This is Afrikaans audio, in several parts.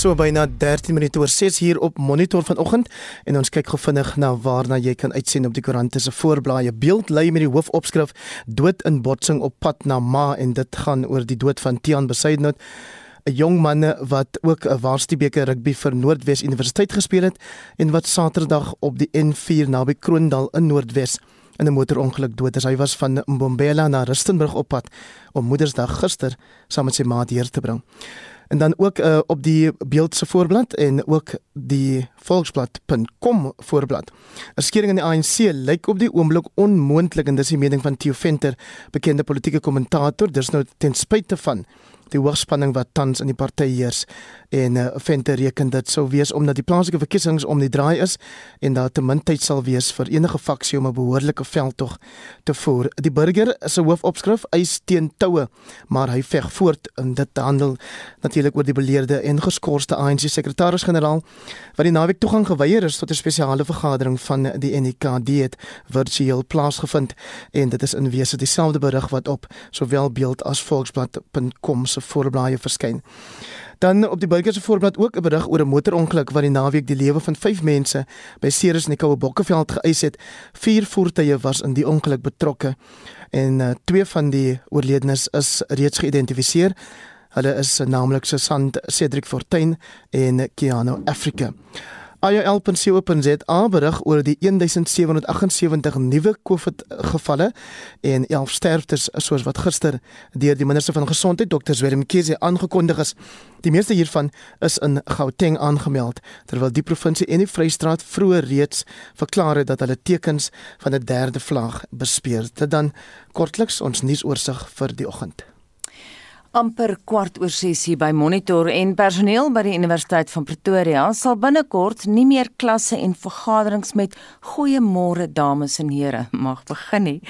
so byna 13 minute oor 6 hier op Monitor vanoggend en ons kyk gevinnig na waarna jy kan uitsien op die koerante se voorblaaie. Beeld lê met die hoofopskrif Dood in botsing op pad na Ma en dit gaan oor die dood van Tian Besaidnot, 'n jong man wat ook 'n Waarstiebeker rugby vir Noordwes Universiteit gespeel het en wat Saterdag op die N4 naby Kroondal in Noordwes in 'n motorongeluk dood is. Hy was van Mbombela na Rustenburg op pad om Moedersdag gister saam met sy maat hier te bring en dan ook uh, op die beeld se voorblad en ook die volksblad.com voorblad. 'n Skering in die ANC lyk op die oomblik onmoontlik en dis die mening van Theo Venter, bekende politieke kommentator. Dis nou ten spyte van die hoogspanning wat tans in die party heers en uh, Venter reken dit sou wees omdat die plaaslike verkiesings om die draai is en daar te min tyd sal wees vir enige faksie om 'n behoorlike veldtog te voer. Die burger is 'n hoofopskrif eis teen toue, maar hy veg voort in dit te handel natuurlik oor die beleerde en geskorste ANC sekretaris-generaal wat die naweek toegang geweier is tot 'n spesiale vergadering van die NKD het virtueel plaasgevind en dit is in wese dieselfde berig wat op sowel beeld as volksblad.com se voorblaaie verskyn. Dan op die burger se voorblad ook 'n berig oor 'n motorongeluk wat die naweek die lewe van 5 mense by Ceres in die Koue Bokkeveld geëis het. Vier voertuie was in die ongeluk betrokke en uh, twee van die oorledenes is reeds geïdentifiseer. Hulle is naamlik Susan Cedric Fortuin en Keanu Africa. IOL.co.za berig oor die 1778 nuwe COVID gevalle en 11 sterftes soos wat gister deur die minister van gesondheid Dr. Zwelin Mkhize aangekondig is. Die meeste hiervan is in Gauteng aangemeld terwyl die provinsie en die Vrystaat vroeër reeds verklaar het dat hulle tekens van 'n derde vlaag bespeer. Dit dan kortliks ons nuusoorseig vir die oggend amper kwart oor 6 hier by Monitor en personeel by die Universiteit van Pretoria sal binnekort nie meer klasse en vergaderings met goeiemôre dames en here mag begin nie.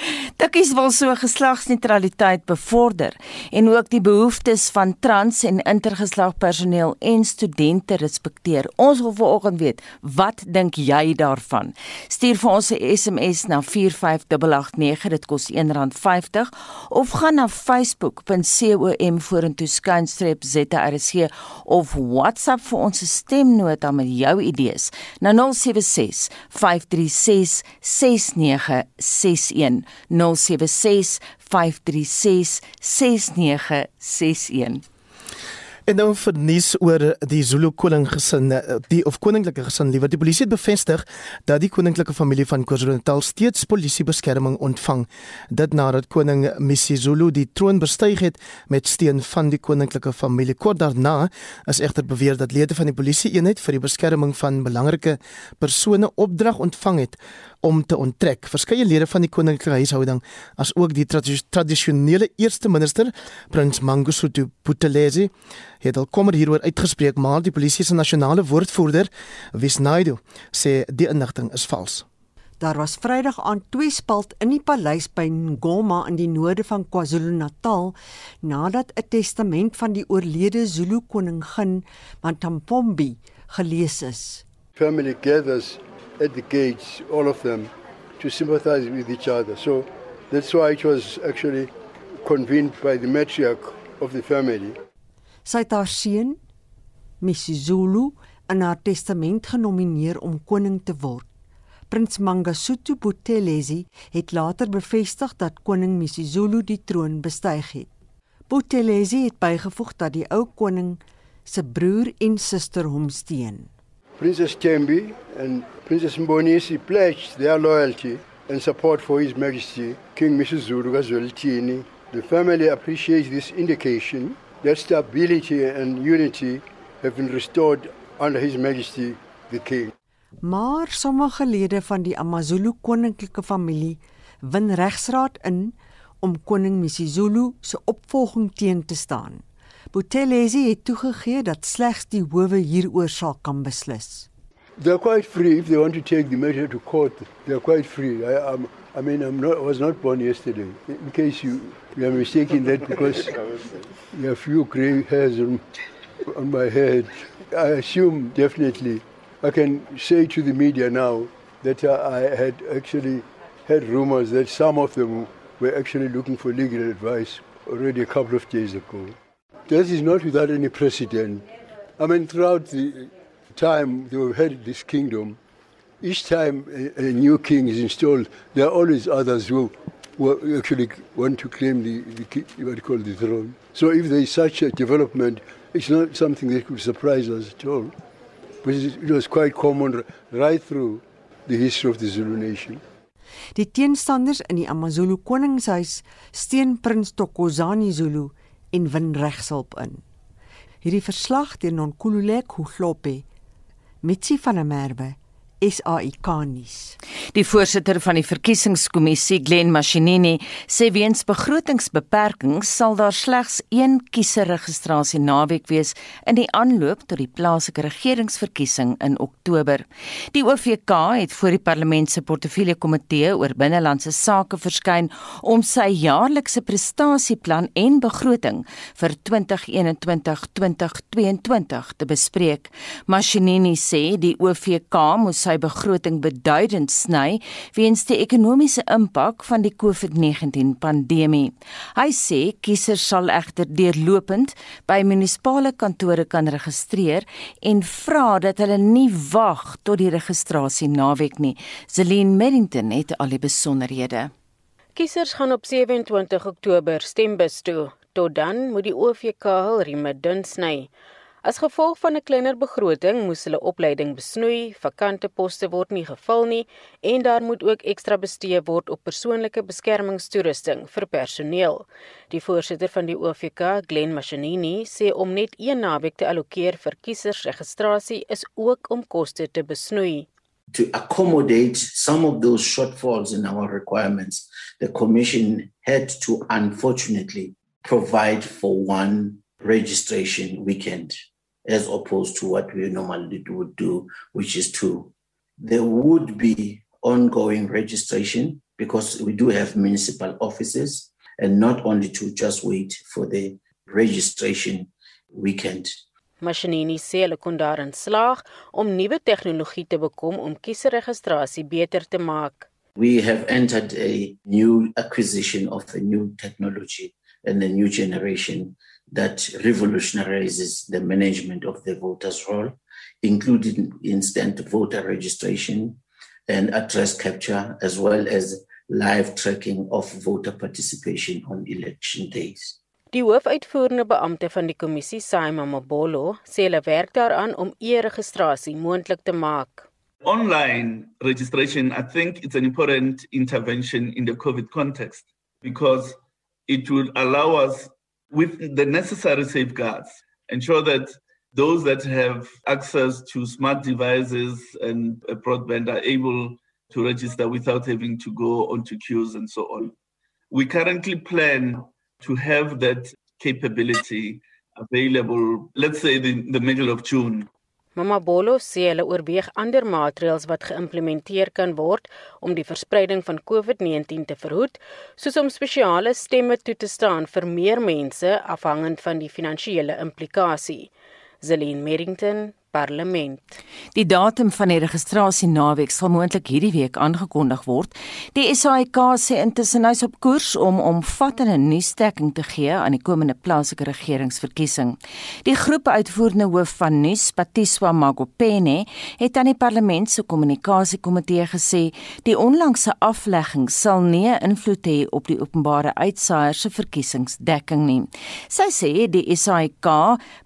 Tikkies wil so geslagsneutraliteit bevorder en ook die behoeftes van trans en intergeslag personeel en studente respekteer. Ons wil vanoggend weet, wat dink jy daarvan? Stuur vir ons 'n SMS na 45889, dit kos R1.50 of gaan na facebook.com stem vorentoe skynstreep ZRC of WhatsApp vir ons stemnota met jou idees na 076 536 6961 076 536 6961 En nou vir nuus oor die Zulu koning gesin, eh, die of koninklike gesin, liewer die polisie het bevestig dat die koninklike familie van KwaZulu-Natal steeds polisiebeskerming ontvang. Dit nadat koning Misizulu die troon bestyg het met steun van die koninklike familie. Kort daarna is egter beweer dat lede van die polisie eenheid vir die beskerming van belangrike persone opdrag ontvang het om te onttrek. Verskeie lede van die koninklike huishouding, as ook die tradisionele eerste minister, prins Mangosuthu Buthelezi, het al kommer hieroor uitgespreek, maar die polisie se nasionale woordvoerder, Wisnaidu, sê die inligting is vals. Daar was Vrydag aan twee spalt in die paleis by Ngoma in die noorde van KwaZulu-Natal nadat 'n testament van die oorlede Zulu koningin Matampombi gelees is. Family gathers at the gates, all of them, to sympathize with each other. So that's why it was actually convened by the matriarch of the family. Sy het haar seun, Misizulu, in haar testament genomineer om koning te word. Prins Mangosuthu Buthelezi het later bevestig dat koning Misizulu die troon bestyg het. Buthelezi het bygevoeg dat die ou koning se broer en suster hom steun. Princess Tembi and Princess Mbonisi pledged their loyalty and support for His Majesty King Misuzulu Kazwelithini. The family appreciates this indication that stability and unity have been restored under His Majesty the King. Maar sommige lede van die AmaZulu koninklike familie win regsraad in om koning Misuzulu se opvolging teen te staan. Buthelezi het toegegee dat slegs die howe hieroor sal kan beslis. They're quite free if they want to take the matter to court. They're quite free. I, I'm, I mean, I'm not, I was not born yesterday. In case you, you are mistaken that because you have few gray hairs on, on my head, I assume definitely. I can say to the media now that I had actually had rumors that some of them were actually looking for legal advice already a couple of days ago. That is not without any precedent. I mean, throughout the time they've had this kingdom, each time a, a new king is installed, there are always others who, who actually want to claim the, the what you call the throne. So if there is such a development, it's not something that could surprise us at all. because it was quite common right through the history of the Zulu nation. Die teenstanders in die AmaZulu koningshuis steun prins Thokozani Zulu en win regshulp in. Hierdie verslag deur Nonkululeko Hlope Mitsi van der Merwe SAIK nuus. Die voorsitter van die verkiesingskommissie, Glen Mashinini, sê weens begrotingsbeperkings sal daar slegs een kieserregistrasie naweek wees in die aanloop tot die plaaslike regeringsverkiesing in Oktober. Die OVK het voor die parlement se portefeulje komitee oor binnelandse sake verskyn om sy jaarlikse prestasieplan en begroting vir 2021-2022 te bespreek. Mashinini sê die OVK moes sy begroting beduidend sny weens die ekonomiese impak van die COVID-19 pandemie. Hy sê kiesers sal egter deurlopend by munisipale kantore kan registreer en vra dat hulle nie wag tot die registrasie naweek nie. Celine Merrington het al die besonderhede. Kiesers gaan op 27 Oktober stembus toe. Tot dan moet die OVK hul rieme dun sny. As gevolg van 'n kleiner begroting moes hulle opleiding besnoei, vakante poste word nie gevul nie en daar moet ook ekstra bestee word op persoonlike beskermingstoerusting vir personeel. Die voorsitter van die OVK, Glen Mashinini, sê om net een naweek te allokeer vir kiesersregistrasie is ook om koste te besnoei. To accommodate some of those shortfalls in our requirements, the commission had to unfortunately provide for one registration weekend as opposed to what we normally would do, which is two. There would be ongoing registration because we do have municipal offices and not only to just wait for the registration weekend. Mashinini sê hulle kon daarin slaag om nuwe tegnologie te bekom om kieserregistrasie beter te maak. We have entered a new acquisition of a new technology and a new generation that revolutionizes the management of the voters' role, including instant voter registration and address capture, as well as live tracking of voter participation on election days. Die hoofuitvoerende beampte van die kommissie, Simon Mabolo, sê hulle werk daaraan om e-registrasie moontlik te maak. Online registration, I think it's an important intervention in the COVID context because it will allow us with the necessary safeguards, ensure that those that have access to smart devices and broadband are able to register without having to go onto queues and so on. We currently plan to have that capability available, let's say, in the middle of June. Mama Bolo sê hulle oorweeg ander maatreëls wat geïmplementeer kan word om die verspreiding van COVID-19 te verhoed, soos om spesiale stemme toe te staan vir meer mense afhangend van die finansiële implikasie. Zelin Merrington parlement. Die datum van die registrasie naweek sal moontlik hierdie week aangekondig word. Die SAIK sê intussen hy's op koers om omvattende nuusdekking te gee aan die komende plaaslike regeringsverkiesing. Die groep uitvoerende hoof van nuus, Patiswa Magopene, het aan die parlement se kommunikasiekomitee gesê die onlangse aflegging sal nie invloed hê op die openbare uitsaaier se verkiesingsdekking nie. Sy sê die SAIK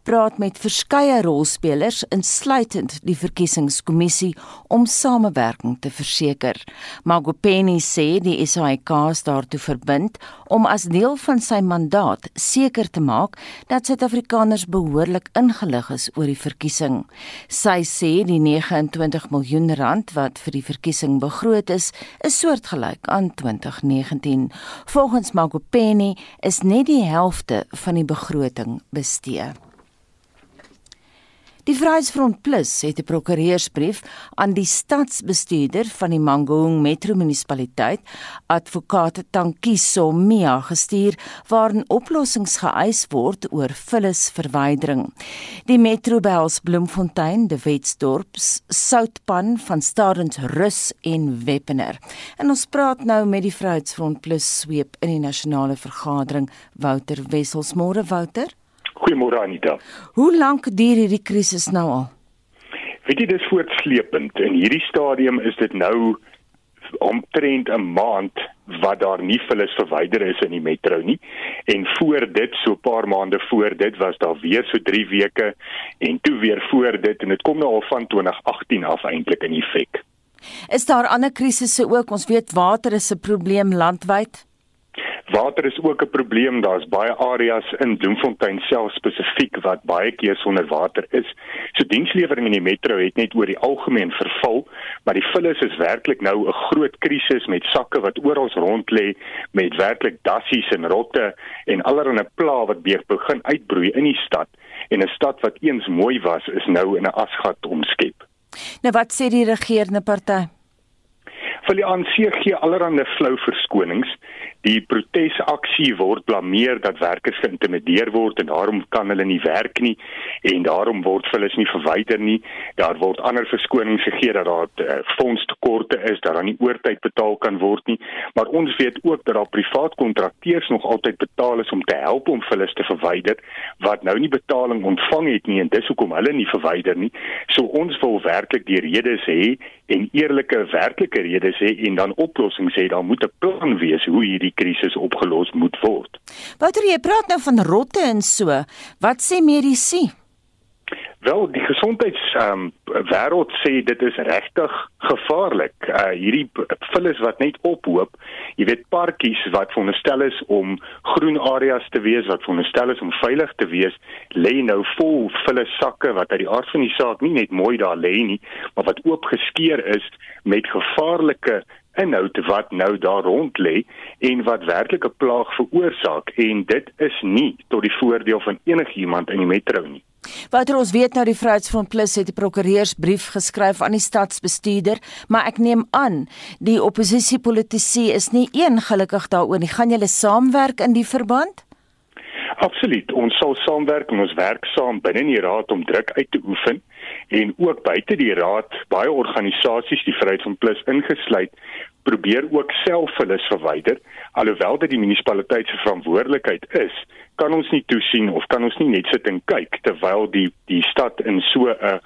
praat met verskeie rolspelers insluitend die verkiesingskommissie om samewerking te verseker. Magopeni sê die SAIK is daartoe verbind om as deel van sy mandaat seker te maak dat Suid-Afrikaners behoorlik ingelig is oor die verkiesing. Sy sê die 29 miljoen rand wat vir die verkiesing begroot is, is soortgelyk aan 2019. Volgens Magopeni is net die helfte van die begroting bestee. Die Vryheidsfront Plus het 'n prokureursbrief aan die stadsbestuurder van die Mangaung Metro munisipaliteit, advokaat Tankiso Mia gestuur waarin oplossings geëis word oor vullisverwydering. Die Metro behels Bloemfontein, De Wetsdorp, Soutpan van Stadens Rus en Weppener. En ons praat nou met die Vryheidsfront Plus sweep in die nasionale vergadering Wouter Wessels môre Wouter Goeiemôre Anita. Hoe lank duur hierdie krisis nou al? Weet jy dis voortsleepend. In hierdie stadium is dit nou omtrent 'n maand wat daar nie vullis verwyder is in die metro nie. En voor dit, so 'n paar maande voor dit was daar weer so 3 weke en toe weer voor dit en dit kom nou al van 2018 af eintlik in effek. Is daar ander krisisse ook? Ons weet water is 'n probleem landwyd. Water is ook 'n probleem. Daar's baie areas in Bloemfontein self spesifiek wat baie keer sonder water is. So dienslewering in die metro het net oor die algemeen verval, maar die vullis is werklik nou 'n groot krisis met sakke wat oral rond lê met werklik dassies en rotte en allerlei pla wat begin uitbroei in die stad en 'n stad wat eens mooi was is nou in 'n asgat omskep. Nou wat sê die regerende party? Vir die ANC gee allerlei flou verskonings Die protesaksie word blameer dat werkers geïntimideer word en daarom kan hulle nie werk nie en daarom word hulle nie verwyder nie. Daar word ander verskonings gegee dat daar uh, fondstekorte is, dat daar nie oortyd betaal kan word nie. Maar ons weet ook dat daar privaat kontrakteurs nog altyd betaal is om te help om hulle te verwyder wat nou nie betaling ontvang het nie en dis hoekom hulle nie verwyder nie. So ons wil werklik die redes hê en eerlike werklike redes hê en dan oplossings hê. Daar moet 'n plan wees hoe hierdie krisis opgelos moet word. Wouter, jy praat nou van rotte en so. Wat sê medisy? Wel, die gesondheids ehm um, wêreld sê dit is regtig gevaarlik. Uh hierdie vullis wat net ophoop. Jy weet parkies wat veronderstel is om groen areas te wees, wat veronderstel is om veilig te wees, lê nou vol vullis sakke wat uit die aard van die saak nie net mooi daar lê nie, maar wat oop geskeur is met gevaarlike inhoud wat nou daar rond lê en wat werklik 'n plaag veroorsaak en dit is nie tot die voordeel van enigiemand in die metro nie. Wouter ons weet nou die Vryheidsfront Plus het 'n prokureursbrief geskryf aan die stadsbestuurder, maar ek neem aan die oppositiepolitici is nie een gelukkig daaroor nie. Gaan julle saamwerk in die verband? Absoluut. Ons sal saamwerk en ons werk saam binne die raad om druk uit te oefen en ook buite die raad baie organisasies die Vryheid van Plus ingesluit probeer ook self hulle verwyder alhoewel dit die munisipaliteit se verantwoordelikheid is kan ons nie toesien of kan ons nie net sit en kyk terwyl die die stad in so 'n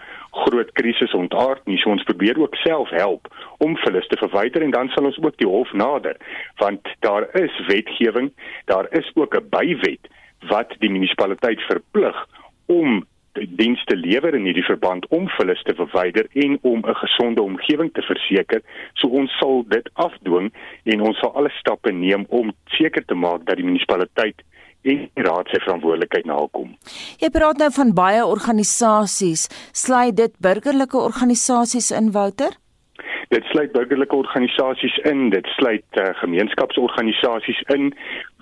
groot krisis ontaard nie so ons probeer ook self help om hulle te verwyder en dan sal ons ook die hof nader want daar is wetgewing daar is ook 'n bywet wat die munisipaliteit verplig om dienste lewer in hierdie verband om vullis te verwyder en om 'n gesonde omgewing te verseker. So ons sal dit afdwing en ons sal alle stappe neem om seker te maak dat die munisipaliteit en die raad se verantwoordelikheid nakom. Jy praat nou van baie organisasies. Sluit dit burgerlike organisasies in Wouter? Dit sluit burgerlike organisasies in, dit sluit uh, gemeenskapsorganisasies in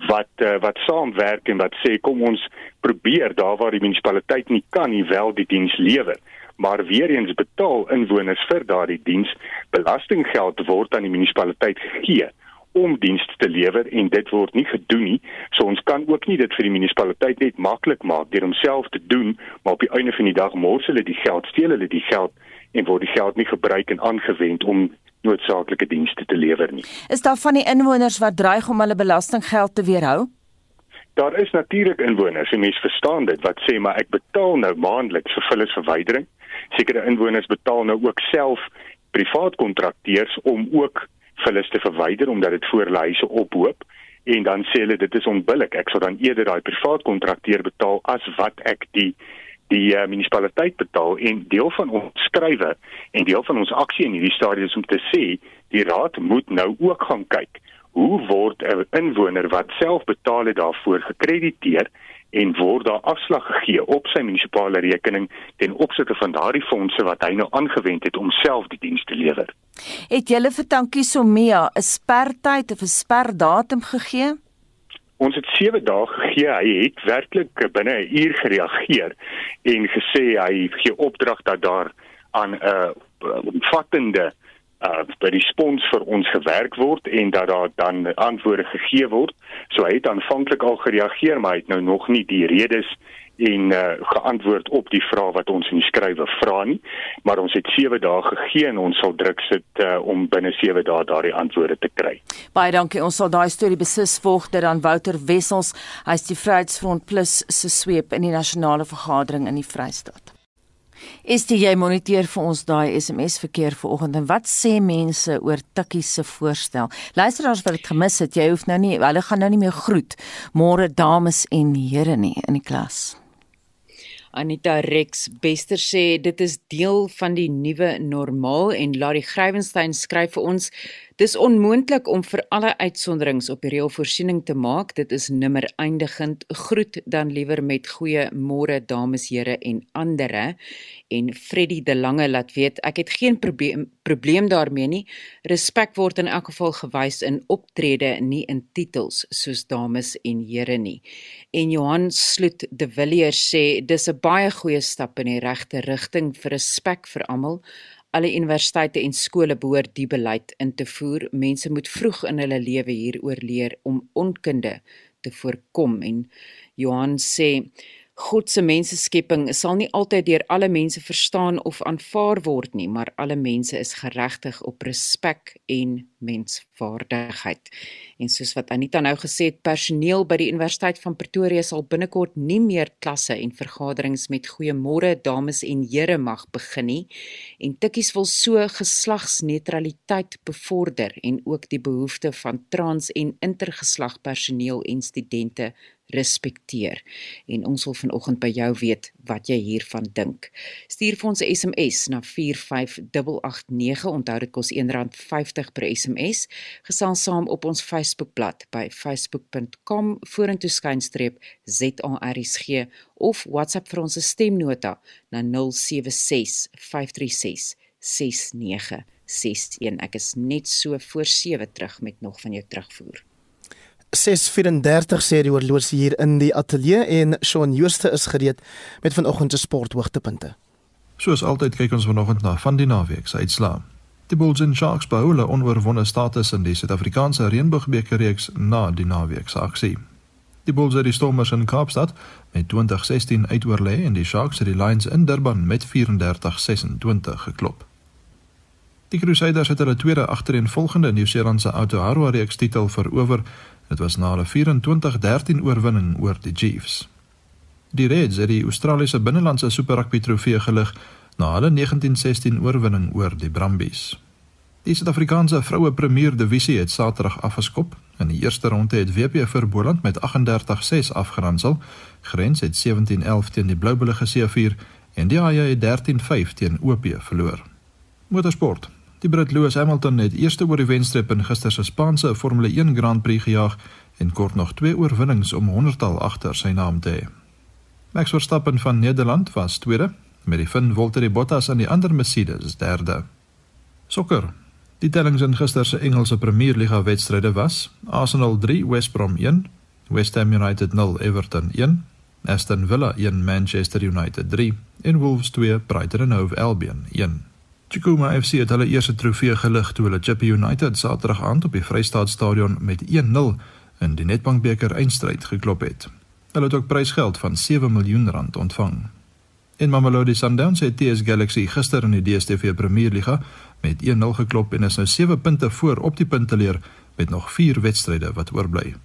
wat uh, wat saamwerk en wat sê kom ons probeer daar waar die munisipaliteit nie kan nie wel die diens lewer maar weer eens betaal inwoners vir daardie diens belastinggeld word aan die munisipaliteit gegee om dienste te lewer en dit word nie gedoen nie. So ons kan ook nie dit vir die munisipaliteit net maklik maak deur homself te doen, maar op die einde van die dag mors hulle die geld, steel hulle die geld en word die geld nie gebruik en aangewend om noodsaaklike dienste te lewer nie. Is daar van die inwoners wat dreig om hulle belastinggeld te weerhou? Daar is natuurlik inwoners, en mense verstaan dit, wat sê maar ek betaal nou maandeliks vir hulle verwydering. Sekere inwoners betaal nou ook self privaat kontrakteurs om ook hulle te verwyder omdat dit voor hulle huise ophoop en dan sê hulle dit is onbillik. Ek sal dan eerder daai privaat kontrakteur betaal as wat ek die die uh, munisipaliteit betaal en deel van ons skrywe en deel van ons aksie in hierdie stadium is om te sê die raad moet nou ook gaan kyk hoe word 'n inwoner wat self betaal het daarvoor gekrediteer en word daar afslag gegee op sy munisipale rekening ten opsigte van daardie fondse wat hy nou aangewend het om self die diens te lewer. Het julle vir Tankie Somea 'n spertyd of 'n sperdatum gegee? Ons het 7 dae gegee. Hy het werklik binne 'n uur gereageer en gesê hy gee opdrag dat daar aan 'n uh, omvattende uh respons vir ons gewerk word en dat daar dan antwoorde gegee word. So hy het aanvanklik al gereageer, maar hy het nou nog nie die redes en uh, geantwoord op die vrae wat ons in die skrywe vra nie, maar ons het 7 dae gegee en ons sal druk sit uh, om binne 7 dae daardie antwoorde te kry. Baie dankie. Ons sal daai storie beslis volg dat dan Wouter Wessels, hy's die Vryheidsfront Plus se sweep in die nasionale vergadering in die Vrystaat. Is dit jy moniteer vir ons daai SMS verkeer vanoggend en wat sê mense oor Tikkie se voorstel? Luisteraars wat dit gemis het, jy hoef nou nie, hulle gaan nou nie meer groet. Môre dames en here nie in die klas. Anita Rex Bester sê dit is deel van die nuwe normaal en Larry Grywenstein skryf vir ons dis onmoontlik om vir alle uitsonderings op die reël voorsiening te maak. Dit is nimmer eindigend. Groet dan liewer met goeie môre dames here en andere. En Freddy de Lange laat weet ek het geen probleem probleem daarmee nie. Respek word in elk geval gewys in optrede nie in titels soos dames en here nie. En Johan Sloot de Villiers sê dis 'n baie goeie stap in die regte rigting vir respek vir almal. Alle universiteite en skole behoort die beleid in te voer. Mense moet vroeg in hulle lewe hieroor leer om onkunde te voorkom en Johan sê God se menseskepping sal nie altyd deur alle mense verstaan of aanvaar word nie, maar alle mense is geregtig op respek en menswaardigheid. En soos wat Anita nou gesê het, personeel by die Universiteit van Pretoria sal binnekort nie meer klasse en vergaderings met goeiemôre dames en here mag begin nie. En Tikkies wil so geslagsneutraliteit bevorder en ook die behoeftes van trans en intergeslag personeel en studente respekteer. En ons wil vanoggend by jou weet wat jy hiervan dink. Stuur vir ons 'n SMS na 45889. Onthou dit kos R1.50 per SMS. Gesels saam op ons Facebookblad by facebook.com vorentoe skynstreep ZARSG of WhatsApp vir ons stemnota na 076 536 6961. Ek is net so voor 7 terug met nog van jou terugvoer. 6:34 sê die oorloos hier in die ateljee en Shaun Jooste is gereed met vanoggend se sporthoogtepunte. Soos altyd kyk ons vanoggend na van die naweek se uitslae. Die Bulls en Sharks behou hulle onverwonde status in die Suid-Afrikaanse Reënboogbekerreeks na die naweek se aksie. Die Bulls het die Stormers in Kaapstad met 2016 uitoorlê en die Sharks het die Lions in Durban met 34-26 geklop. Die Crusaders het hulle tweede agtereenvolgende Nieu-Seelandse Aotearoa reeks titel verower Dit was na 'n 24-13 oorwinning oor die Chiefs. Die Reds het die Australiese binnelandse Super Rugby trofee gelig na hulle 1916 oorwinning oor die Brumbies. Die Suid-Afrikaanse vroue Premier Divisie het Saterdag afgeskop. In die eerste ronde het WP vir Boland met 38-6 afgeronsel. Grens het 17-11 teen die Bloubulle geseëvier en die Haie het 13-5 teen OP verloor. Motorsport. Die Brit Lewis Hamilton het eerste oor die wenstrip in gister se Spaanse Formule 1 Grand Prix gejaag en kort nog twee oorwinnings om 100tal agter sy naam te hê. Max Verstappen van Nederland was tweede met die Finn Valtteri Bottas aan die ander Mercedes derde. Sokker. Die tellings in gister se Engelse Premier Liga wedstryde was: Arsenal 3 West Brom 1, West Ham United 0 Everton 1, Aston Villa 1 Manchester United 3 en Wolves 2 Brighton & Hove Albion 1. Chikuma FC het hulle eerste trofee gelig toe hulle Chippa United Saterdag aand op die Vrystaat Stadion met 1-0 in die Nedbank beker eindstryd geklop het. Hulle het ook prysgeld van 7 miljoen rand ontvang. In Mamelodi Sundowns het TS Galaxy gister in die DStv Premier Liga met 1-0 geklop en is nou 7 punte voor op die punteleer met nog 4 wedstryde wat oorbly.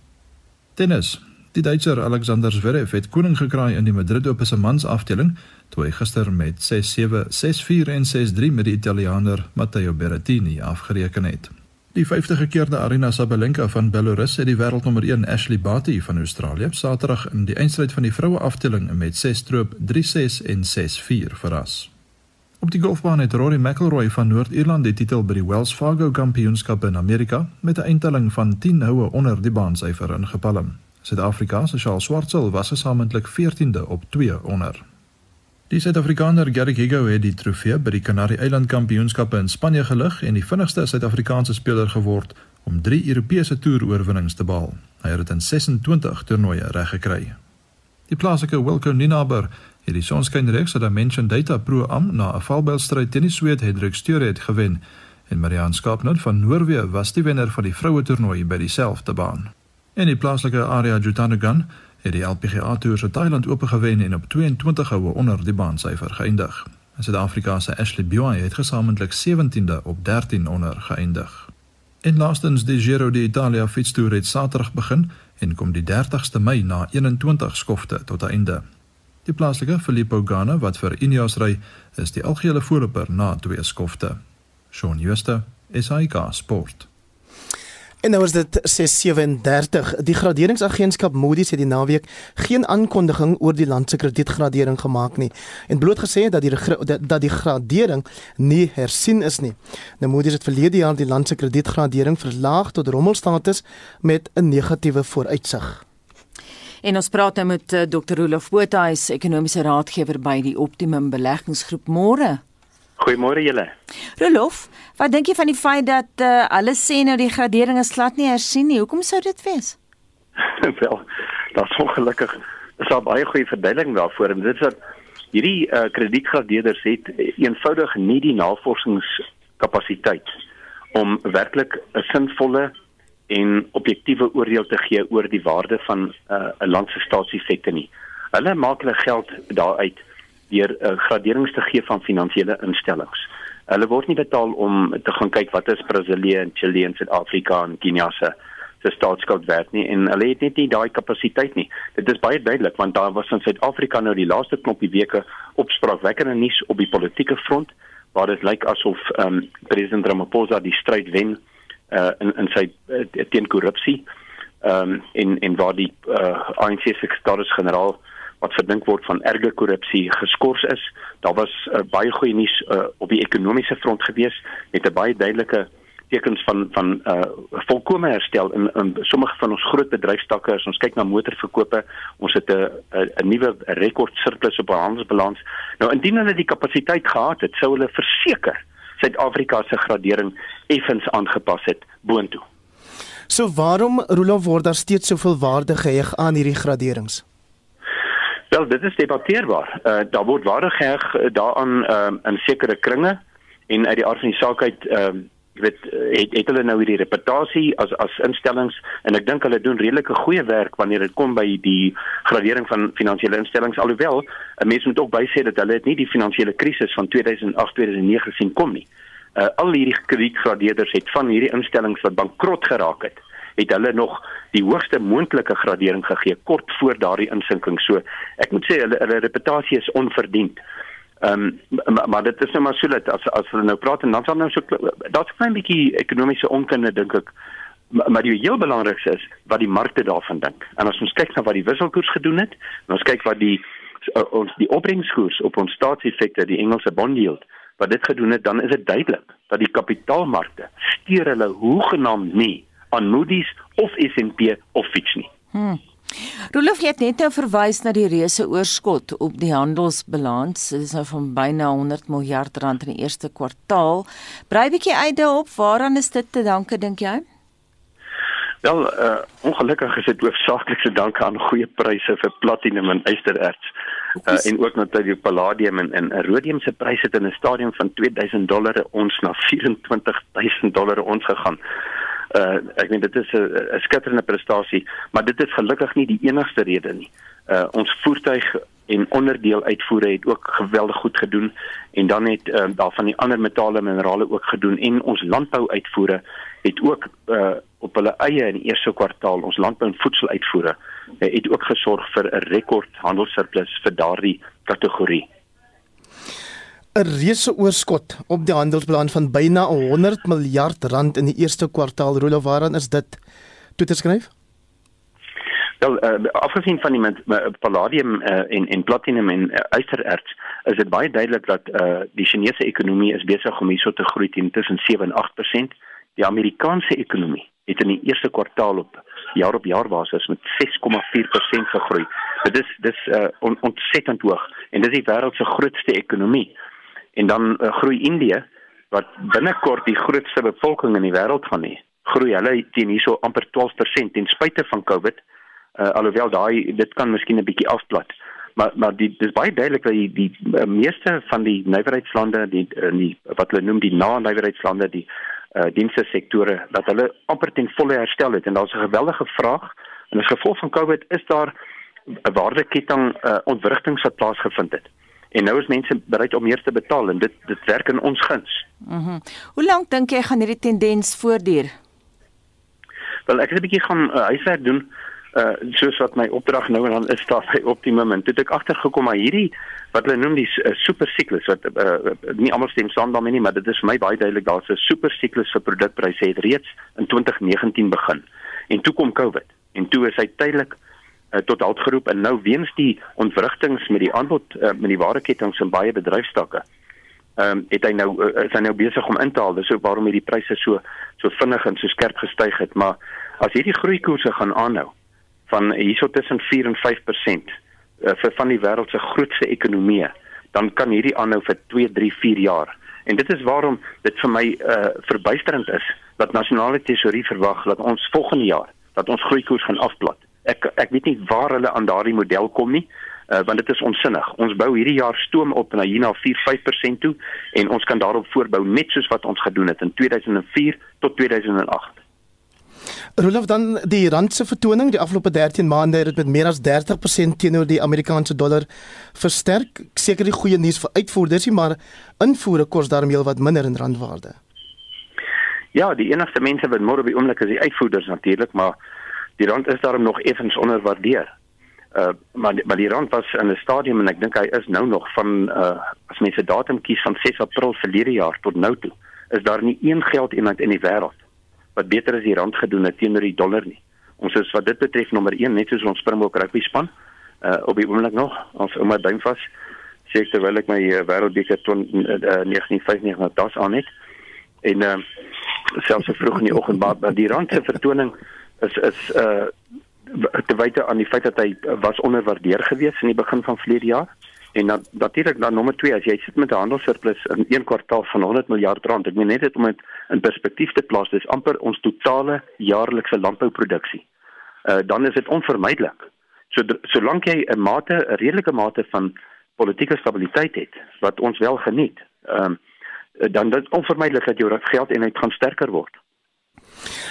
Tennis. Die Duitser Alexander Zverev het koning gekraai in die Madrid Open se mans afdeling toe hy gister met 6-7, 6-4 en 6-3 met die Italiaaner Matteo Berrettini afgereken het. Die 50-gekeerde Arina Sabalenka van Belarus het die wêreldnommer 1 Ashley Barty van Australië Saterdag in die eindstryd van die vroue afdeling met 6-stroop, 3-6 en 6-4 verras. Op die golfbaan het Rory McIlroy van Noord-Ierland die titel by die Wells Fargo Kampioenskap in Amerika met 'n eindtelling van 10 houe onder die baansyfer ingepalm. Suid-Afrika se Charles Swartsel was gesamentlik 14de op 2 onder. Die Suid-Afrikaner Garrick Higgo het die trofee by die Kanarie-eiland kampioenskappe in Spanje gelig en die vinnigste Suid-Afrikaanse speler geword om 3 Europese toer-oorwinnings te behaal. Hy het dit in 26 toernooie reggekry. Die plaaslike Wilco Ninaber het die sonskynreeks aan die Mention Data Pro Am na 'n valbylstryd teen die Sweed Hendrik Sturet gewen en Marianne Skapnot van Noorwe was die wenner van die vroue toernooi by dieselfde baan. En die plaaslike area Jutanagan het die LPGA Tour se Thailand Ope gewen en op 22 houe onder die baansyfer geëindig. Suid-Afrika se Ashley Buy het gesamentlik 17de op 13 onder geëindig. En laastens die Giro d'Italia fietstoer het Saterdag begin en kom die 30ste Mei na 21 skofte tot einde. Die plaaslike Filippo Ganna wat vir Ineos ry, is die algehele voorloper na twee skofte. Shaun Schuster, SAK Sport. En nou is dit 637. Die graderingsagentskap Moody's het die naweek geen aankondiging oor die land se kredietgradering gemaak nie en bloot gesê dat die dat die gradering nie hersien is nie. Nou Moody's het verlede jaar die land se kredietgradering verlaag tot rommelstatus met 'n negatiewe vooruitsig. En ons praat nou met uh, Dr. Rolof Botha, hy is ekonomiese raadgewer by die Optimum Beleggingsgroep. Môre. Goeiemôre julle. Rolof, wat dink jy van die feit dat uh, hulle sê nou die gradering is glad nie hersien nie? Hoekom sou dit wees? Wel, is ongelukkig. Is 'n baie goeie verduideliking daarvoor en dit is dat hierdie uh, kredietgradeerders het eenvoudig nie die navorsingskapasiteit om werklik 'n sinvolle en objektiewe oordeel te gee oor die waarde van uh, 'n uh, land se staatseffekte nie. Hulle maak hulle geld daaruit deur uh, graderings te gee van finansiële instellings. Hulle word nie betaal om te gaan kyk wat is Brasilië en Chili en Suid-Afrika en Kenia se se staatsskuld werd nie en hulle het net nie daai kapasiteit nie. Dit is baie duidelik want daar was in Suid-Afrika nou die laaste knoppie weke opspraakwekkende nuus op die politieke front waar dit lyk asof ehm um, president Ramaphosa die stryd wen uh in in sy uh, teen korrupsie. Ehm um, en en waar die uh ANC sekretaris-generaal wat verdink word van erge korrupsie geskort is. Daar was uh, baie goeie nuus uh, op die ekonomiese front gewees met 'n baie duidelike tekens van van uh volkomme herstel. In in sommige van ons groot bedryfstakke as ons kyk na motorverkope ons het 'n 'n nuwe rekord surplus op ons handelsbalans. Nou indien hulle die kapasiteit gehad het sou hulle verseker Suid-Afrika se gradering effens aangepas het boontoe. So waarom Roelof word daar steeds soveel waarde geheg aan hierdie graderings Wel, dit is debatteerbaar. Uh daar word waarde geheg uh, daaraan um, in sekere kringe en uit die aard van die saak uit ehm uh, jy weet het, het hulle nou hierdie reputasie as as instellings en ek dink hulle doen redelike goeie werk wanneer dit kom by die gradering van finansiële instellings alhoewel 'n mens moet ook bysê dat hulle het nie die finansiële krisis van 2008-2009 gesien kom nie. Uh al hierdie kredietgradeerders het van hierdie instellings wat bankrot geraak het het hulle nog die hoogste moontlike gradering gegee kort voor daardie insinking. So ek moet sê hulle hulle reputasie is onverdiend. Ehm um, maar, maar dit is nou maar so dat as as hulle nou praat en dan sal nou so daar's 'n klein bietjie ekonomiese onkunde dink ek. Maar, maar die heel belangrikste is wat die markte daarvan dink. En as ons kyk na wat die wisselkoers gedoen het, ons kyk wat die ons die opbrengskoers op ons staatseffekte, die Engelse bond yield wat dit gedoen het, dan is dit duidelik dat die kapitaalmarkte steur hulle hoegenaamd nie aan Moody's of S&P of Fitch nie. Hmm. Rolof het net nou verwys na die reuse oorskot op die handelsbalans. Dit is nou van byna 100 miljard rand in die eerste kwartaal. Brei bietjie uit daarop, waaraan is dit te danke dink jy? Wel, uh, ongelukkig is dit hoofsaaklik te danke aan goeie pryse vir platinum en ystererts. Uh, en ook natuurlik palladium en en rhodium se pryse het in 'n stadium van 2000 dollar ons na 24000 dollar ons gegaan uh ek meen dit is 'n skitterende prestasie, maar dit is gelukkig nie die enigste rede nie. Uh ons voertuig en onderdeel uitvoere het ook geweldig goed gedoen en dan het uh, daar van die ander metale en minerale ook gedoen en ons landbou uitvoere het ook uh op hulle eie in die eerste kwartaal ons landbou en voedsel uitvoere uh, het ook gesorg vir 'n rekord handelssurplus vir daardie kategorie. 'n reuse oorskot op die handelsbalans van byna 100 miljard rand in die eerste kwartaal. Rolo, waaraan is dit toe te skryf? Wel, uh, afgesien van die uh, palladium uh, en en platinum en uh, ystererts, is dit baie duidelik dat uh, die Chinese ekonomie is besig om hierso te groei teen tussen 7 en 8%. Die Amerikaanse ekonomie het in die eerste kwartaal op jaar op jaar basis met 6,4% gegroei. Dit is dis uh, on, ontsettend hoog en dis die wêreld se grootste ekonomie. En dan uh, groei Indië wat binnekort die grootste bevolking in die wêreld gaan hê. Groei hulle teen hierso amper 12% ten spyte van COVID. Uh, alhoewel daai dit kan miskien 'n bietjie afplat. Maar maar die dis baie duidelik dat die die uh, meeste van die nywerheidslande die, uh, die wat hulle noem die na-nywerheidslande die uh, dienste sektore dat hulle amper ten volle herstel het en daar's 'n geweldige vraag en as gevolg van COVID is daar 'n waardeketting uh, ontwrigting wat plaasgevind het. En nou is mense bereid om meer te betaal en dit dit werk in ons guns. Mhm. Mm Hoe lank dink jy gaan hierdie tendens voortduur? Wel ek het 'n bietjie gaan uh, huiswerk doen uh soos wat my opdrag nou en dan is daar by optimum en toe het ek agtergekom maar hierdie wat hulle noem die uh, super siklus wat uh, nie almal stem saam daarmee nie maar dit is vir my baie duidelik daar's 'n super siklus vir produkpryse het reeds in 2019 begin en toe kom covid en toe is hy tydelik uh, tot halt geroep en nou weens die ontwrigtings met die aanbod uh, met die wareketings in baie bedryfstakke ehm um, het hy nou uh, is hy nou besig om in te haal. Dis ook waarom hierdie pryse so so vinnig en so skerp gestyg het. Maar as hierdie groeikoerse gaan aanhou van hierso tussen 4 en 5% uh, vir van die wêreld se grootste ekonomieë dan kan hierdie aanhou vir 2 3 4 jaar. En dit is waarom dit vir my uh, verbuisterend is dat nasionale tesourier verwag dat ons volgende jaar dat ons groeikoers gaan afplat ek ek weet nie waar hulle aan daardie model kom nie uh, want dit is onsinnig. Ons bou hierdie jaar stoom op na hierna 4-5% toe en ons kan daarop voortbou net soos wat ons gedoen het in 2004 tot 2008. Rolof dan die rand se vertoning die afgelope 13 maande het dit met meer as 30% teenoor die Amerikaanse dollar versterk. Seker die goeie nuus vir uitvoerders, maar invoere kos daarmee wat minder in randwaarde. Ja, die enigste mense wat môre op die oomblik is die uitvoerders natuurlik, maar die rand is daarom nog effens onderwaardeer. Uh maar maar die rand was in 'n stadium en ek dink hy is nou nog van uh as mense datum kies van 6 April verlede jaar tot nou toe, is daar nie een geldeenheid in die wêreld wat beter as die rand gedoen het teenoor die dollar nie. Ons is wat dit betref nommer 1 net soos ons Springbok rugby span. Uh op die oomblik nog, ons ouma duim vas. Sê ek terwyl ek my uh, wêreldbeker 1995 uh, das aan het. En uh selfs so vroeg in die oggend maar die rand se vertoning is is uh te wyte aan die feit dat hy was onderwaardeer gewees in die begin van verlede jaar. En dan natuurlik dan nommer 2 as jy sit met 'n handelssurplus in een kwartaal van 100 miljard rand ek meen net dit om dit in perspektief te plaas dis amper ons totale jaarlikse landbouproduksie uh, dan is dit onvermydelik so solank jy 'n mate 'n redelike mate van politieke stabiliteit het wat ons wel geniet um, dan dit onvermydelik dat jou geld eenheid gaan sterker word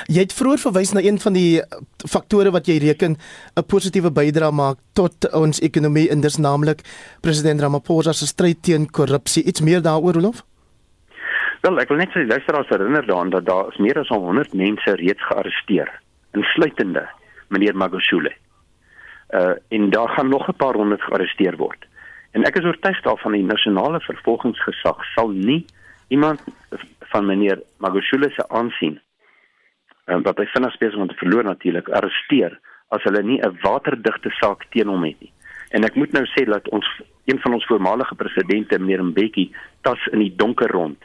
Jy het vroeër verwys na een van die faktore wat jy reken 'n positiewe bydrae maak tot ons ekonomie en dis naamlik president Ramaphosa se stryd teen korrupsie. Iets meer daaroor, Rolof? Wel, ek wil net sê luisteraars herinner daaraan dat daar is meer as 100 mense reeds gearresteer, insluitende meneer Magashule. Uh en daar gaan nog 'n paar honderd gearresteer word. En ek is oortuig daarvan die nasionale vervolgingsgesag sal nie iemand van meneer Magashule se aansien um, wat hy vinnig besig om te verloor natuurlik arresteer as hulle nie 'n waterdigte saak teen hom het nie. En ek moet nou sê dat ons een van ons voormalige presidente meneer Mbeki tas in die donker rond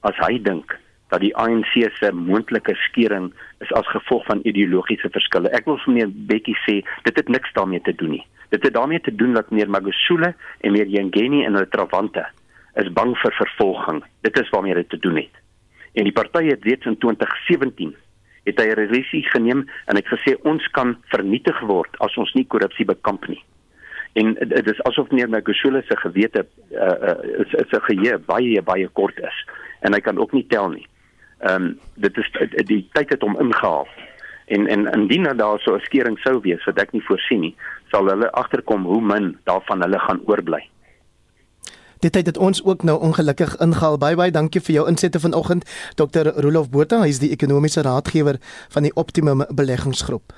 as hy dink dat die ANC se moontlike skering is as gevolg van ideologiese verskille. Ek wil vir meneer Mbeki sê dit het niks daarmee te doen nie. Dit het daarmee te doen dat meneer Magashule en meneer Yengeni en hulle trawante is bang vir vervolging. Dit is waarmee dit te doen het. En die partye het reeds in 2017 het hy 'n resolusie geneem en hy het gesê ons kan vernietig word as ons nie korrupsie bekamp nie. En dit is asof meneer Magashule se gewete uh, is, is 'n geheue baie baie kort is en hy kan ook nie tel nie. Ehm um, dit is die tyd het hom ingehaal. En en indien daar so 'n skering sou wees wat ek nie voorsien nie, sal hulle agterkom hoe min daarvan hulle gaan oorbly. Dit het dit ons ook nou ongelukkig ingehaal. Bye bye. Dankie vir jou insette vanoggend. Dr. Rolof Botha, hy is die ekonomiese raadgewer van die Optimum Beleggingsgroep.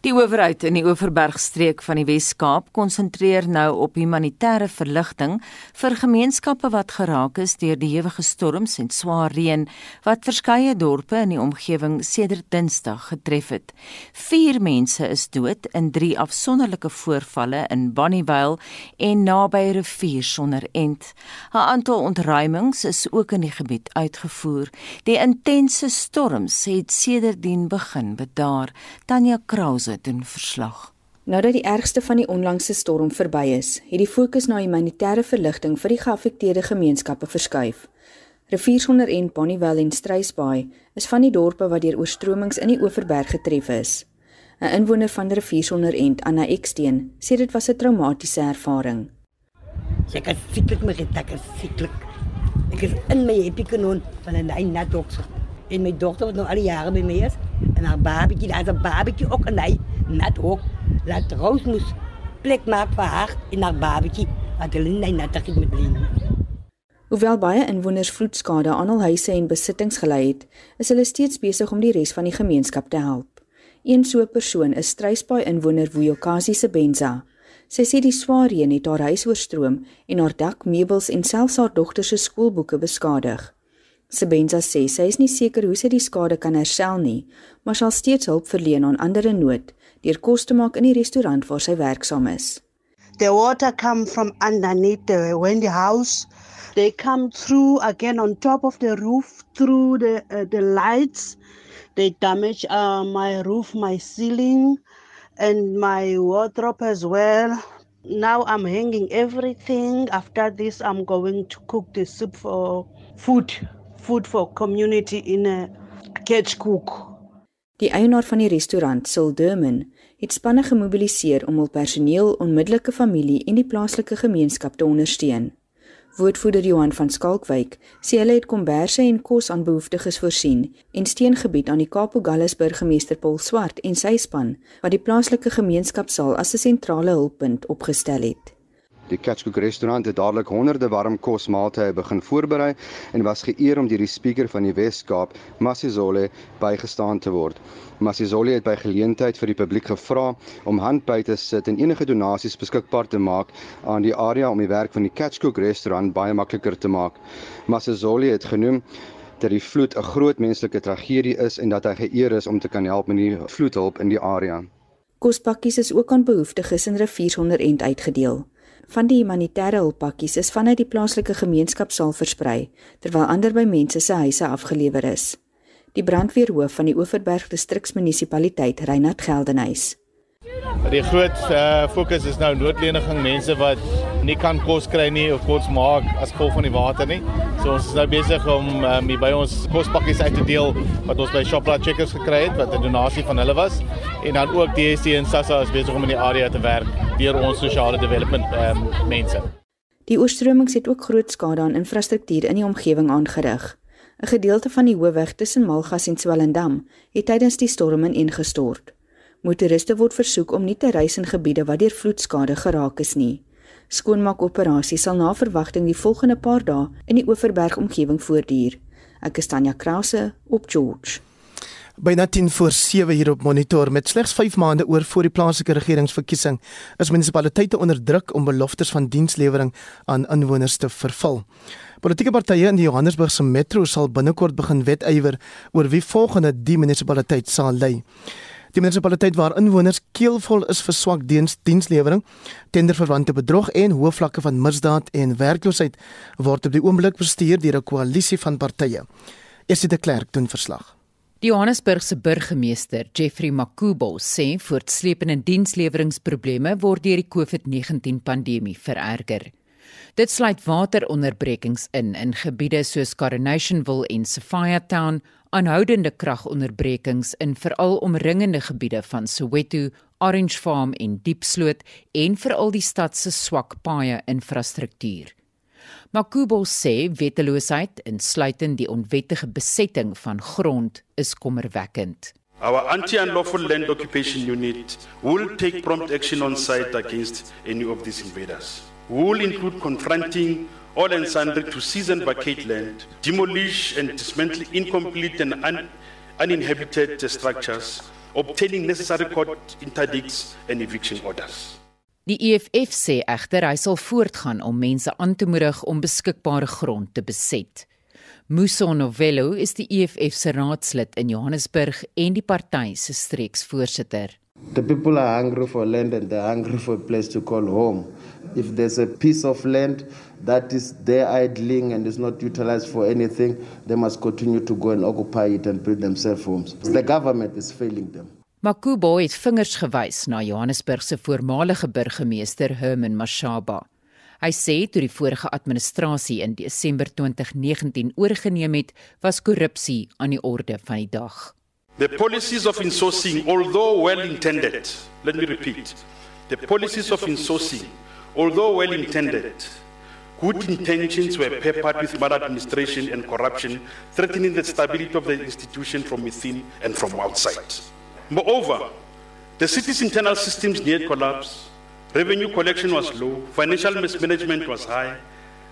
Die owerheid in die Oeverbergstreek van die Wes-Kaap konsentreer nou op humanitêre verligting vir gemeenskappe wat geraak is deur die hewige storms en swaar reën wat verskeie dorpe in die omgewing sedert Dinsdag getref het. 4 mense is dood in 3 afsonderlike voorvalle in Bonnievale en naby rivier sonder end. 'n Aantal ontruimings is ook in die gebied uitgevoer. Die intense storms het sedertdien begin bedaar. Tanya Krause doen verslag. Nadat die ergste van die onlangse storm verby is, het die fokus na humanitêre verligting vir die geaffekteerde gemeenskappe verskuif. Rivier sonder en Bonnievale en Struisbaai is van die dorpe wat deur oorstromings in die Oeverberg getref is. 'n Inwoner van die Rivier sonder end, Anna Eksteen, sê dit was 'n traumatiese ervaring. Ek het sieklik my getak, sieklik. Ek is in my epikanon van 'n nat dokter. En my dogter wat nou al die jare by my is, en haar babatjie, daar is 'n babatjie ook en hy net ook laat roos moes plek maak vir haar en haar babatjie wat hulle nie natig het met Lien. Hoewel baie inwoners vloedskade aan hul huise en besittings gelei het, is hulle steeds besig om die res van die gemeenskap te help. Een so 'n persoon is Stryspaai inwoner Vuyokazi Sebenza. Sy sê die swaar reën het haar huis oorstroom en haar dak, meubels en selfs haar dogter se skoolboeke beskadig. Sebenza sê sy is nie seker hoe sy die skade kan herstel nie, maar sal steeds hulp verleen aan ander in nood deur kos te maak in die restaurant waar sy werksaam is. The water come from underneath the windy house. They come through again on top of the roof through the uh, the lights. They damage uh, my roof, my ceiling, and my wardrobe as well. Now I'm hanging everything. After this, I'm going to cook the soup for food, food for community in a catch cook. Die eienaar van die restaurant, Sil Durman, het spanne gemobiliseer om hul personeel, onmiddellike familie en die plaaslike gemeenskap te ondersteun. Woordvoerder Johan van Skalkwyk sê hulle het komberse en kos aan behoeftiges voorsien en steun gebied aan die Kaapse Gallus burgemeester Paul Swart en sy span wat die plaaslike gemeenskapsaal as 'n sentrale hulppunt opgestel het. Die Catchcook restaurant het dadelik honderde warm kosmaaltye begin voorberei en was geëer om deur die spreker van die Wes-Kaap, Masizole, bygestaan te word. Masizole het by geleentheid vir die publiek gevra om hand by te sit en enige donasies beskikbaar te maak aan die area om die werk van die Catchcook restaurant baie makliker te maak. Masizole het genoem dat die vloed 'n groot menslike tragedie is en dat hy geëer is om te kan help met die vloedhulp in die area. Kospakkies is ook aan behoeftiges in rivier onder end uitgedeel. Van die humanitêre hulppakkies is vanuit die plaaslike gemeenskap sal versprei, terwyl ander by mense se huise afgelewer is. Die brandweerhoof van die Oeverberg distriksmunisipaliteit, Reinhard Geldenhuys. Die groot uh, fokus is nou noodleniging mense wat nie kan kos kry nie of kos maak as gevolg van die water nie. So ons is nou besig om um, hier by ons kospakkies uit te deel wat ons by Shoprite Checkers gekry het wat 'n donasie van hulle was en dan ook DST en SASSA is besig om in die area te werk deur ons sosiale development um, mense. Die oorstromings het ook groot skade aan infrastruktuur in die omgewing aangerig. 'n Gedeelte van die hoofweg tussen Malgas en Swellendam het tydens die storm ingestort. Motoriste word versoek om nie te reis in gebiede wat deur vloedskade geraak is nie. Skoonmaakoperasie sal na verwagting die volgende paar dae in die Oeverberg omgewing voortduur. Ek is Tanya Krause op George. Byna 10 voor 7 hier op monitor met slegs 5 maande oor voor die plaaslike regeringsverkiesing is munisipaliteite onder druk om beloftes van dienslewering aan inwoners te vervul. Politieke partye in die Johannesburgse metro sal binnekort begin wetywer oor wie volgende die munisipaliteit sal lei. Die munisipaliteit waar inwoners keelvol is vir swak diens dienslewering, tenderverwante bedrog en hoë vlakke van misdaad en werkloosheid word op die oomblik bestuur deur 'n koalisie van partye. Esie de Klerk doen verslag. Die Johannesburgse burgemeester, Jeffrey Makubo, sê voortsleepende diensleweringsprobleme word deur die COVID-19 pandemie vererger. Dit sluit wateronderbrekings in in gebiede soos Coronationville en Sophia Town, aanhoudende kragonderbrekings in veral omringende gebiede van Soweto, Orange Farm en Diepsloot en veral die stad se swak paaie infrastruktuur. Makubo sê wetteloosheid, insluitend die onwettige besetting van grond, is kommerwekkend. Our anti-unlawful land occupation unit will take prompt action on site against any of these invaders. We will include confronting all and sundry to seize and vacate land, demolish and dismantle incomplete and un uninhabited structures, obtaining necessary court interdicts and eviction orders. Die EFF sê egter hy sal voortgaan om mense aan te moedig om beskikbare grond te beset. Muso Novello is die EFF se raadslid in Johannesburg en die party se streeksvoorsitter. The people are hungry for land and they're hungry for a place to call home. If there's a piece of land that is there idling and is not utilized for anything, they must continue to go and occupy it and build themselves homes. The government is failing them. Makubo het vingers gewys na Johannesburg se voormalige burgemeester Herman Mashaba. Hy sê toe die vorige administrasie in Desember 2019 oorgeneem het, was korrupsie aan die orde van die dag. The policies of insourcing, although well intended, let me repeat, the policies of insourcing, although well intended, good intentions were peppered with maladministration and corruption, threatening the stability of the institution from within and from outside. Moreover, the city's internal systems near collapse, Revenue collection was low, financial mismanagement was high.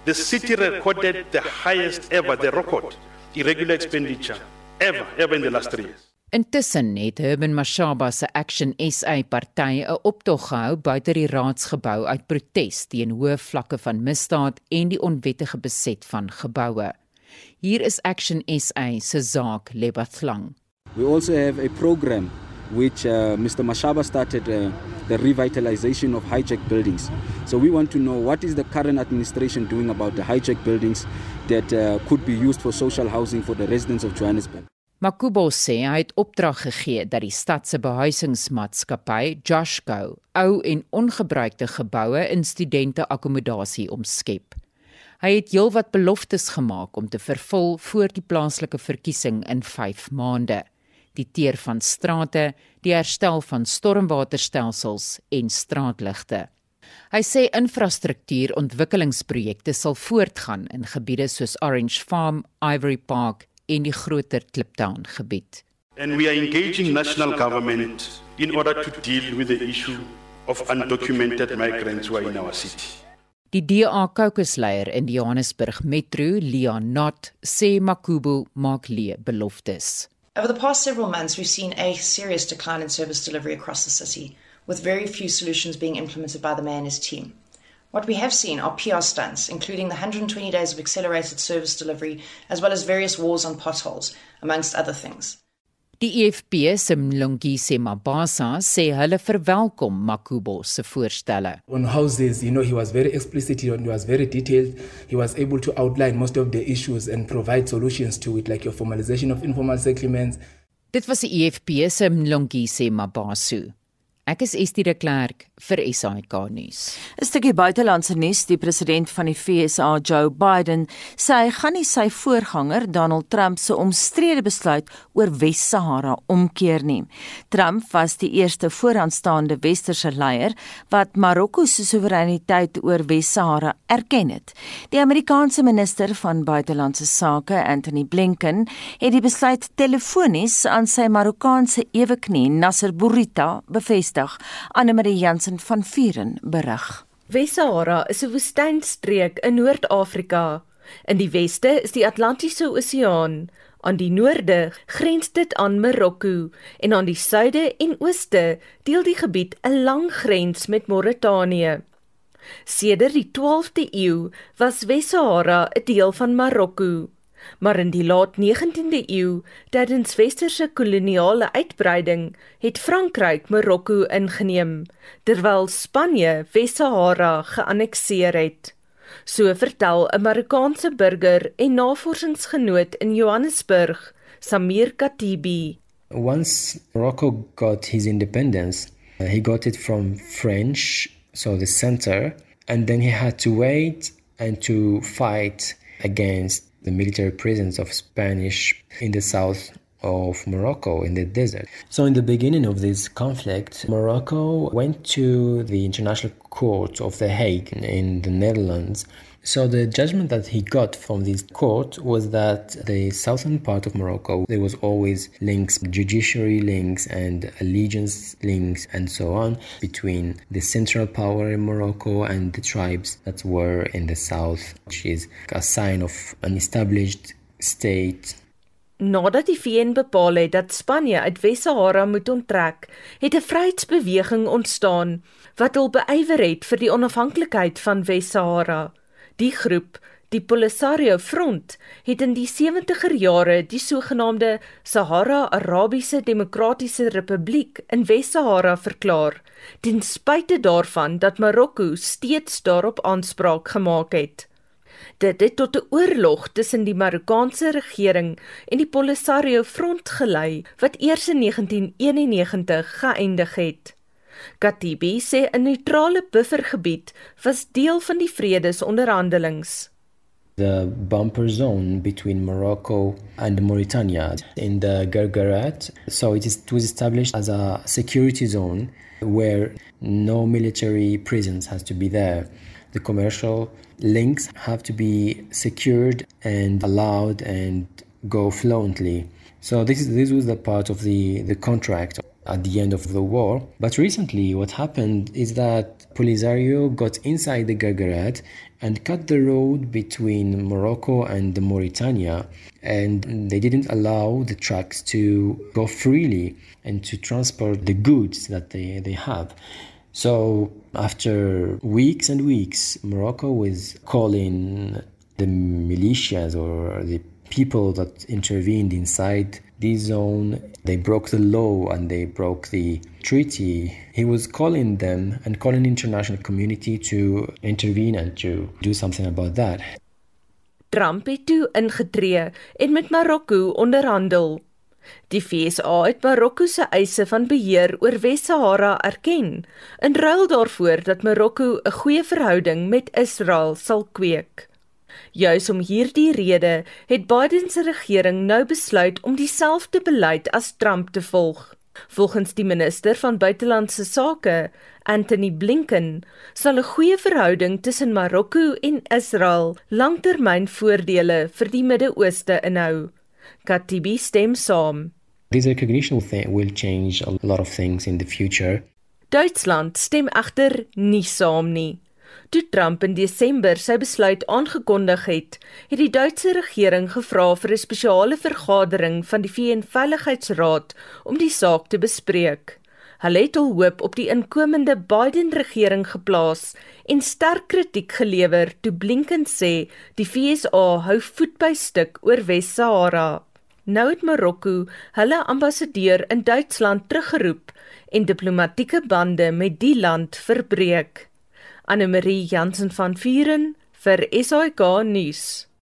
The city recorded the highest ever, the record, irregular expenditure ever, ever in the last three years. Intussen het Herman Mashaba se Action SA party 'n optog gehou buite die raadsgebou uit protes teen hoë vlakke van misdaad en die onwettige beset van geboue. Hier is Action SA se Zaak Lebathlang. We also have a program which uh, Mr. Mashaba started uh, the revitalization of hijacked buildings. So we want to know what is the current administration doing about the hijacked buildings that uh, could be used for social housing for the residents of Johannesburg. Makubo sê hy het opdrag gegee dat die stad se behuisingsmaatskappy Joshco ou en ongebruikte geboue in studente akkommodasie omskep. Hy het heelwat beloftes gemaak om te vervul voor die plaaslike verkiesing in 5 maande. Die teer van strate, die herstel van stormwaterstelsels en straatligte. Hy sê infrastruktuurontwikkelingsprojekte sal voortgaan in gebiede soos Orange Farm, Ivory Park en die groter Kliptown gebied. And we are engaging national government in order to deal with the issue of undocumented migrants who are in our city. Die DA kokesleier in die Johannesburg Metro, Leon Not, sê Makubu maak leë beloftes. Over the past several months, we've seen a serious decline in service delivery across the city, with very few solutions being implemented by the and his team. What we have seen are PR stunts, including the 120 days of accelerated service delivery, as well as various wars on potholes, amongst other things. Die EFP se Mlungisi Mabasa sê hulle verwelkom Makubo se voorstelle. On houses, you know, he was very explicit and he was very detailed. He was able to outline most of the issues and provide solutions to it like your formalization of informal settlements. Dit was die EFP se Mlungisi Mabasu. Ek is Estie de Klerk vir SAK nuus. 'n Stukkie buitelandse nuus: Die president van die FSA, Joe Biden, sê hy gaan nie sy voorganger, Donald Trump se omstrede besluit oor Wes-Sahara omkeer nie. Trump was die eerste vooraanstaande westerse leier wat Marokko se soewereiniteit oor Wes-Sahara erken het. Die Amerikaanse minister van buitelandse sake, Anthony Blinken, het die besluit telefonies aan sy Marokkaanse eweknie, Nasser Bourita, bevestig Vrydag Anne Marie Jansen van Vuren berig. Wes-Sahara is 'n woestynstreek in Noord-Afrika. In die weste is die Atlantiese Oseaan, aan die noorde grens dit aan Marokko en aan die suide en ooste deel die gebied 'n lang grens met Mauritanië. Sedert die 12de eeu was Wes-Sahara 'n deel van Marokko maar in die laat 19de eeu, tydens westerse koloniale uitbreiding, het Frankryk Marokko ingeneem, terwyl Spanje Wes-Sahara geannekteer het. So vertel 'n Marokkaanse burger en navorsingsgenoot in Johannesburg, Samir Katibi. Once Morocco got his independence, uh, he got it from French, so the center, and then he had to wait and to fight against the military presence of Spanish in the south of Morocco in the desert. So, in the beginning of this conflict, Morocco went to the International Court of The Hague in the Netherlands so the judgment that he got from this court was that the southern part of Morocco there was always links, judiciary links and allegiance links and so on between the central power in Morocco and the tribes that were in the south, which is a sign of an established state Nadat die VN bepaal het dat Spanje uit Wes-Sahara moet onttrek, het 'n vryheidsbeweging ontstaan wat hul beywer het vir die onafhanklikheid van Wes-Sahara. Die groep, die Polisario Front, het in die 70er jare die sogenaamde Sahara-Arabiese Demokratiese Republiek in Wes-Sahara verklaar, ten spyte daarvan dat Marokko steeds daarop aanspraak gemaak het. Dit het tot 'n oorlog tussen die Marokkaanse regering en die Polisario Front gelei wat eers in 1991 geëindig het. Katibi sê 'n neutrale buffergebied was deel van die vredesonderhandelings. The bumper zone between Morocco and Mauritania in the Gargarat. So it, is, it was established as a security zone where no military presence has to be there. The commercial links have to be secured and allowed and go fluently. So this is this was the part of the, the contract at the end of the war. But recently, what happened is that Polisario got inside the Gargaret and cut the road between Morocco and Mauritania. And they didn't allow the trucks to go freely and to transport the goods that they, they have. So, after weeks and weeks, Morocco was calling the militias or the people that intervened inside this zone. They broke the law and they broke the treaty. He was calling them and calling the international community to intervene and to do something about that. Trump het toe ingetree en met Marokko onderhandel. Die FSA het Marokko se eise van beheer oor Wes-Sahara erken, in ruil daarvoor dat Marokko 'n goeie verhouding met Israel sal kweek. Juis om hierdie rede het Biden se regering nou besluit om dieselfde beleid as Trump te volg. Volgens die minister van buitelandse sake, Anthony Blinken, sal 'n goeie verhouding tussen Marokko en Israel langtermynvoordele vir die Midde-Ooste inhou. Katibi stem saam. This recognition thing will change a lot of things in the future. Duitsland stem egter nie saam nie. Toe Trump in Desember sy besluit aangekondig het, het die Duitse regering gevra vir 'n spesiale vergadering van die VN-veiligheidsraad om die saak te bespreek. Hulle het hul hoop op die inkomende Biden-regering geplaas en sterk kritiek gelewer toe Blinken sê die VSA hou voet by stuk oor Wes-Sahara. Nou het Marokko hulle ambassadeur in Duitsland teruggeroep en diplomatieke bande met die land verbreek. Anne Marie Jansen van Vuren vir SAK nuus.